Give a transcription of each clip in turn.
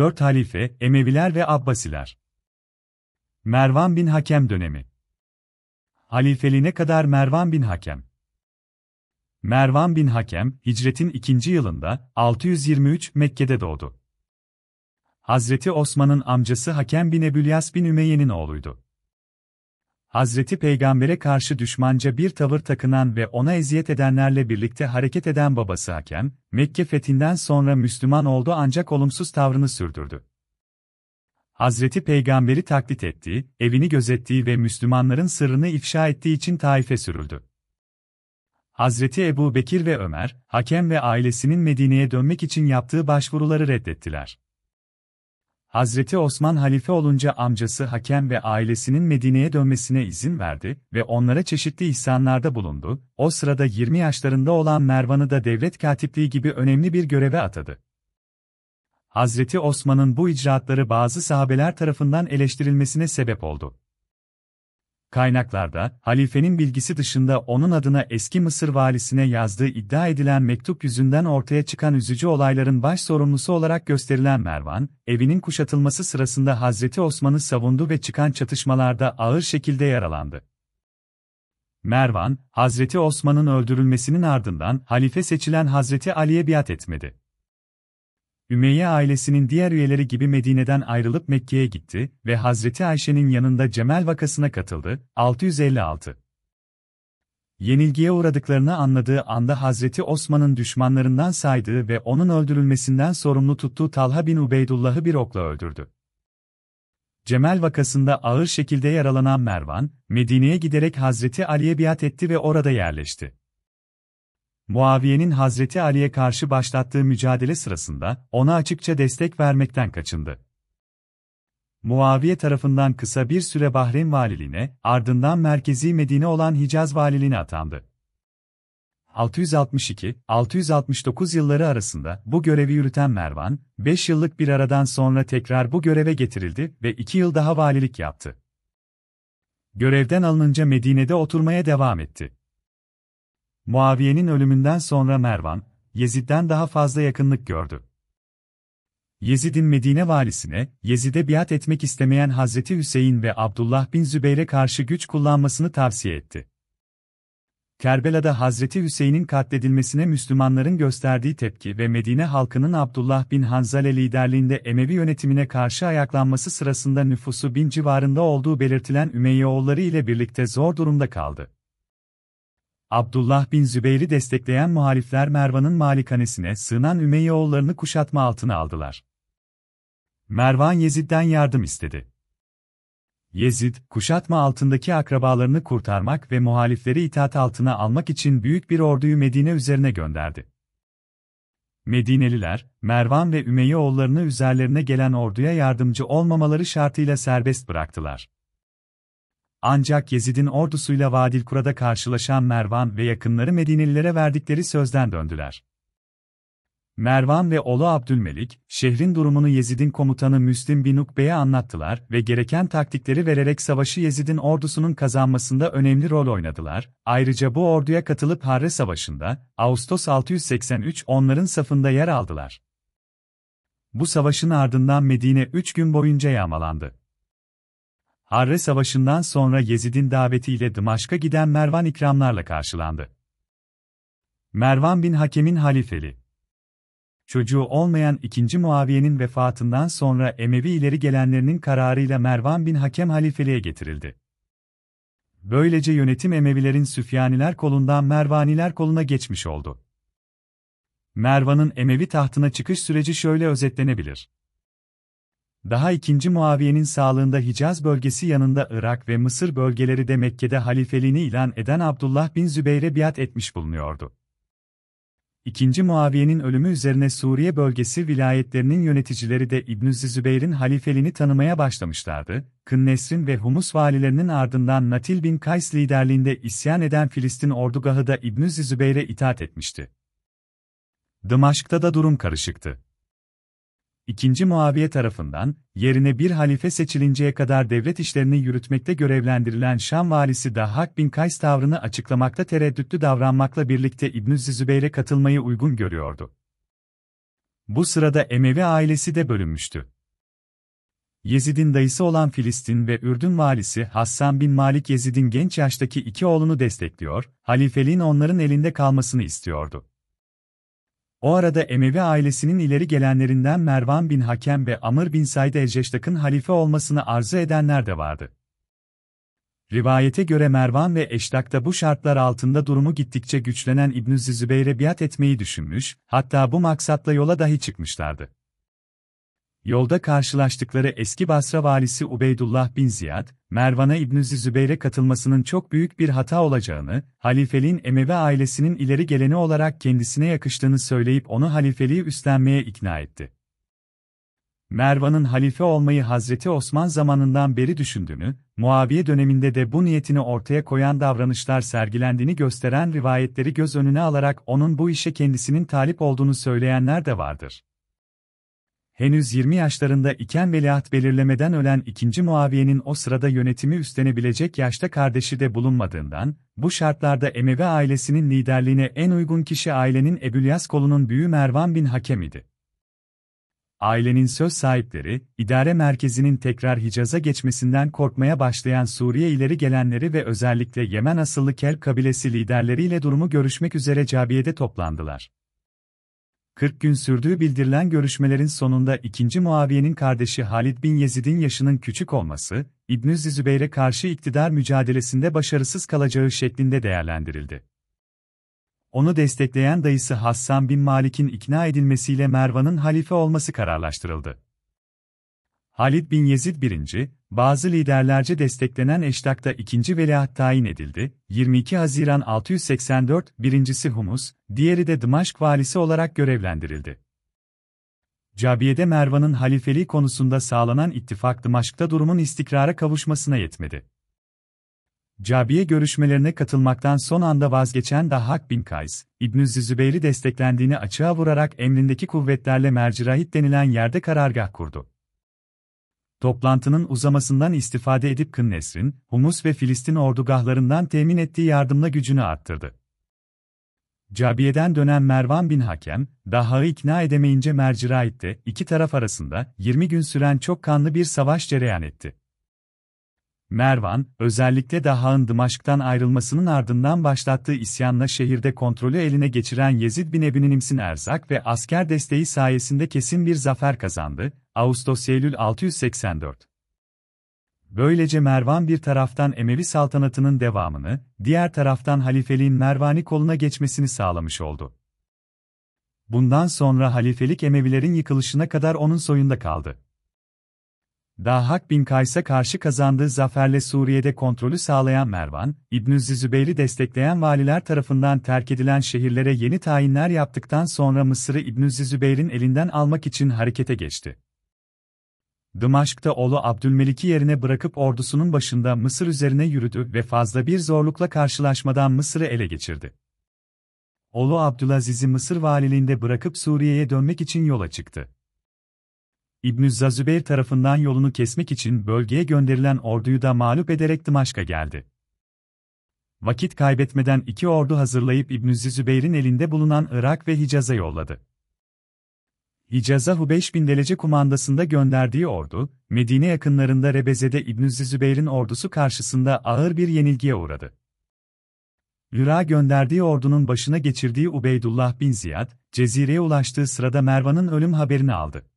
4 halife, Emeviler ve Abbasiler. Mervan bin Hakem dönemi. Halifeliğine kadar Mervan bin Hakem. Mervan bin Hakem, hicretin ikinci yılında, 623 Mekke'de doğdu. Hazreti Osman'ın amcası Hakem bin Ebülyas bin Ümeyye'nin oğluydu. Hazreti Peygamber'e karşı düşmanca bir tavır takınan ve ona eziyet edenlerle birlikte hareket eden babası Hakem, Mekke fethinden sonra Müslüman oldu ancak olumsuz tavrını sürdürdü. Hazreti Peygamber'i taklit ettiği, evini gözettiği ve Müslümanların sırrını ifşa ettiği için Taif'e sürüldü. Hazreti Ebu Bekir ve Ömer, Hakem ve ailesinin Medine'ye dönmek için yaptığı başvuruları reddettiler. Hazreti Osman halife olunca amcası Hakem ve ailesinin Medine'ye dönmesine izin verdi ve onlara çeşitli ihsanlarda bulundu. O sırada 20 yaşlarında olan Mervan'ı da devlet katipliği gibi önemli bir göreve atadı. Hazreti Osman'ın bu icraatları bazı sahabeler tarafından eleştirilmesine sebep oldu. Kaynaklarda, halifenin bilgisi dışında onun adına eski Mısır valisine yazdığı iddia edilen mektup yüzünden ortaya çıkan üzücü olayların baş sorumlusu olarak gösterilen Mervan, evinin kuşatılması sırasında Hazreti Osman'ı savundu ve çıkan çatışmalarda ağır şekilde yaralandı. Mervan, Hazreti Osman'ın öldürülmesinin ardından halife seçilen Hazreti Ali'ye biat etmedi. Ümeyye ailesinin diğer üyeleri gibi Medine'den ayrılıp Mekke'ye gitti ve Hazreti Ayşe'nin yanında Cemel vakasına katıldı. 656 Yenilgiye uğradıklarını anladığı anda Hazreti Osman'ın düşmanlarından saydığı ve onun öldürülmesinden sorumlu tuttuğu Talha bin Ubeydullah'ı bir okla öldürdü. Cemel vakasında ağır şekilde yaralanan Mervan, Medine'ye giderek Hazreti Ali'ye biat etti ve orada yerleşti. Muaviye'nin Hazreti Ali'ye karşı başlattığı mücadele sırasında ona açıkça destek vermekten kaçındı. Muaviye tarafından kısa bir süre Bahreyn valiliğine, ardından merkezi Medine olan Hicaz valiliğine atandı. 662-669 yılları arasında bu görevi yürüten Mervan, 5 yıllık bir aradan sonra tekrar bu göreve getirildi ve 2 yıl daha valilik yaptı. Görevden alınınca Medine'de oturmaya devam etti. Muaviye'nin ölümünden sonra Mervan, Yezid'den daha fazla yakınlık gördü. Yezid'in Medine valisine, Yezid'e biat etmek istemeyen Hazreti Hüseyin ve Abdullah bin Zübeyre karşı güç kullanmasını tavsiye etti. Kerbela'da Hazreti Hüseyin'in katledilmesine Müslümanların gösterdiği tepki ve Medine halkının Abdullah bin Hanzale liderliğinde Emevi yönetimine karşı ayaklanması sırasında nüfusu bin civarında olduğu belirtilen Ümeyyeoğulları ile birlikte zor durumda kaldı. Abdullah bin Zübeyir'i destekleyen muhalifler Mervan'ın malikanesine sığınan Ümeyyeoğullarını kuşatma altına aldılar. Mervan Yezid'den yardım istedi. Yezid, kuşatma altındaki akrabalarını kurtarmak ve muhalifleri itaat altına almak için büyük bir orduyu Medine üzerine gönderdi. Medineliler, Mervan ve Ümeyyeoğullarını üzerlerine gelen orduya yardımcı olmamaları şartıyla serbest bıraktılar. Ancak Yezid'in ordusuyla Vadilkura'da karşılaşan Mervan ve yakınları Medinelilere verdikleri sözden döndüler. Mervan ve oğlu Abdülmelik, şehrin durumunu Yezid'in komutanı Müslim bin Ukbe'ye anlattılar ve gereken taktikleri vererek savaşı Yezid'in ordusunun kazanmasında önemli rol oynadılar. Ayrıca bu orduya katılıp Harre Savaşı'nda, Ağustos 683 onların safında yer aldılar. Bu savaşın ardından Medine 3 gün boyunca yağmalandı. Harre Savaşı'ndan sonra Yezid'in davetiyle Dımaşk'a giden Mervan ikramlarla karşılandı. Mervan bin Hakem'in halifeli. Çocuğu olmayan 2. Muaviye'nin vefatından sonra Emevi ileri gelenlerinin kararıyla Mervan bin Hakem halifeliğe getirildi. Böylece yönetim Emevilerin Süfyaniler kolundan Mervaniler koluna geçmiş oldu. Mervan'ın Emevi tahtına çıkış süreci şöyle özetlenebilir. Daha 2. Muaviye'nin sağlığında Hicaz bölgesi yanında Irak ve Mısır bölgeleri de Mekke'de halifeliğini ilan eden Abdullah bin Zübeyre biat etmiş bulunuyordu. 2. Muaviye'nin ölümü üzerine Suriye bölgesi vilayetlerinin yöneticileri de İbn Zübeyr'in halifeliğini tanımaya başlamışlardı. Kınnesrin ve Humus valilerinin ardından Natil bin Kays liderliğinde isyan eden Filistin ordugahı da İbn Zübeyr'e itaat etmişti. Dımaşk'ta da durum karışıktı. II. Muaviye tarafından, yerine bir halife seçilinceye kadar devlet işlerini yürütmekte görevlendirilen Şam valisi Dahhak bin Kays tavrını açıklamakta tereddütlü davranmakla birlikte İbn Zübeyr'e katılmayı uygun görüyordu. Bu sırada Emevi ailesi de bölünmüştü. Yezid'in dayısı olan Filistin ve Ürdün valisi Hassan bin Malik Yezid'in genç yaştaki iki oğlunu destekliyor, halifeliğin onların elinde kalmasını istiyordu. O arada Emevi ailesinin ileri gelenlerinden Mervan bin Hakem ve Amr bin Said el-Ceştak'ın halife olmasını arzu edenler de vardı. Rivayete göre Mervan ve Eştak da bu şartlar altında durumu gittikçe güçlenen İbn Zübeyre biat etmeyi düşünmüş, hatta bu maksatla yola dahi çıkmışlardı. Yolda karşılaştıkları eski Basra valisi Ubeydullah bin Ziyad, Mervan'a İbn Zübeyre katılmasının çok büyük bir hata olacağını, halifeliğin Emevi ailesinin ileri geleni olarak kendisine yakıştığını söyleyip onu halifeliği üstlenmeye ikna etti. Mervan'ın halife olmayı Hazreti Osman zamanından beri düşündüğünü, Muaviye döneminde de bu niyetini ortaya koyan davranışlar sergilendiğini gösteren rivayetleri göz önüne alarak onun bu işe kendisinin talip olduğunu söyleyenler de vardır. Henüz 20 yaşlarında iken veliaht belirlemeden ölen 2. Muaviye'nin o sırada yönetimi üstlenebilecek yaşta kardeşi de bulunmadığından, bu şartlarda Emevi ailesinin liderliğine en uygun kişi ailenin Ebülyas kolunun büyüğü Mervan bin Hakem idi. Ailenin söz sahipleri, idare merkezinin tekrar Hicaz'a geçmesinden korkmaya başlayan Suriye ileri gelenleri ve özellikle Yemen asıllı Kel kabilesi liderleriyle durumu görüşmek üzere Cabiye'de toplandılar. 40 gün sürdüğü bildirilen görüşmelerin sonunda 2. Muaviye'nin kardeşi Halid bin Yezid'in yaşının küçük olması, İbn Zübeyre karşı iktidar mücadelesinde başarısız kalacağı şeklinde değerlendirildi. Onu destekleyen dayısı Hassan bin Malik'in ikna edilmesiyle Mervan'ın halife olması kararlaştırıldı. Halid bin Yezid I, bazı liderlerce desteklenen Eştak'ta ikinci veliaht tayin edildi, 22 Haziran 684, birincisi Humus, diğeri de Dımaşk valisi olarak görevlendirildi. Cabiye'de Mervan'ın halifeliği konusunda sağlanan ittifak Dımaşk'ta durumun istikrara kavuşmasına yetmedi. Cabiye görüşmelerine katılmaktan son anda vazgeçen Dahhak bin Kays, İbn Zübeyir'i desteklendiğini açığa vurarak emrindeki kuvvetlerle Mercirahit denilen yerde karargah kurdu. Toplantının uzamasından istifade edip Kınnesr'in, Humus ve Filistin ordugahlarından temin ettiği yardımla gücünü arttırdı. Cabiye'den dönen Mervan bin Hakem, Dahha'yı ikna edemeyince Mercirahit'te iki taraf arasında 20 gün süren çok kanlı bir savaş cereyan etti. Mervan, özellikle Daha'nın Dımaşk'tan ayrılmasının ardından başlattığı isyanla şehirde kontrolü eline geçiren Yezid bin Ebi Nims'in erzak ve asker desteği sayesinde kesin bir zafer kazandı, Ağustos-Eylül 684. Böylece Mervan bir taraftan Emevi saltanatının devamını, diğer taraftan halifeliğin Mervani koluna geçmesini sağlamış oldu. Bundan sonra halifelik Emevilerin yıkılışına kadar onun soyunda kaldı. Dahhak bin Kays'a karşı kazandığı zaferle Suriye'de kontrolü sağlayan Mervan, İbn-i Zübeyir'i destekleyen valiler tarafından terk edilen şehirlere yeni tayinler yaptıktan sonra Mısır'ı İbn-i Zübeyir'in elinden almak için harekete geçti. Dımaşk'ta oğlu Abdülmelik'i yerine bırakıp ordusunun başında Mısır üzerine yürüdü ve fazla bir zorlukla karşılaşmadan Mısır'ı ele geçirdi. Oğlu Abdülaziz'i Mısır valiliğinde bırakıp Suriye'ye dönmek için yola çıktı. İbn-i Zazübeyr tarafından yolunu kesmek için bölgeye gönderilen orduyu da mağlup ederek Dımaşk'a geldi. Vakit kaybetmeden iki ordu hazırlayıp İbn-i Zübeyr'in elinde bulunan Irak ve Hicaz'a yolladı. Hicaz'a Hubeyş bin Delece kumandasında gönderdiği ordu, Medine yakınlarında Rebeze'de İbn-i Zübeyr'in ordusu karşısında ağır bir yenilgiye uğradı. Irak'a gönderdiği ordunun başına geçirdiği Ubeydullah bin Ziyad, Cezire'ye ulaştığı sırada Mervan'ın ölüm haberini aldı.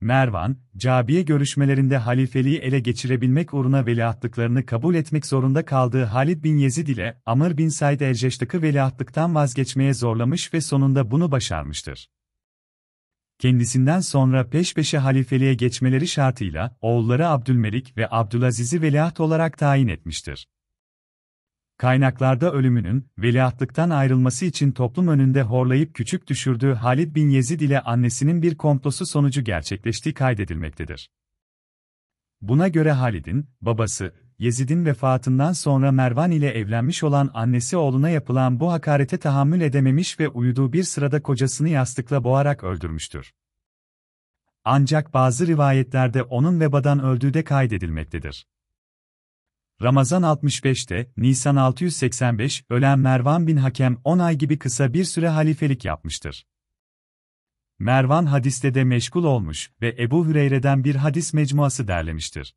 Mervan, Cabiye görüşmelerinde halifeliği ele geçirebilmek uğruna veliahtlıklarını kabul etmek zorunda kaldığı Halid bin Yezid ile Amr bin Said el-Ceştak'ı veliahtlıktan vazgeçmeye zorlamış ve sonunda bunu başarmıştır. Kendisinden sonra peş peşe halifeliğe geçmeleri şartıyla oğulları Abdülmelik ve Abdülaziz'i veliaht olarak tayin etmiştir. Kaynaklarda ölümünün, veliahtlıktan ayrılması için toplum önünde horlayıp küçük düşürdüğü Halid bin Yezid ile annesinin bir komplosu sonucu gerçekleştiği kaydedilmektedir. Buna göre Halid'in, babası, Yezid'in vefatından sonra Mervan ile evlenmiş olan annesi oğluna yapılan bu hakarete tahammül edememiş ve uyuduğu bir sırada kocasını yastıkla boğarak öldürmüştür. Ancak bazı rivayetlerde onun vebadan öldüğü de kaydedilmektedir. Ramazan 65'te, Nisan 685, ölen Mervan bin Hakem 10 ay gibi kısa bir süre halifelik yapmıştır. Mervan hadiste de meşgul olmuş ve Ebu Hüreyre'den bir hadis mecmuası derlemiştir.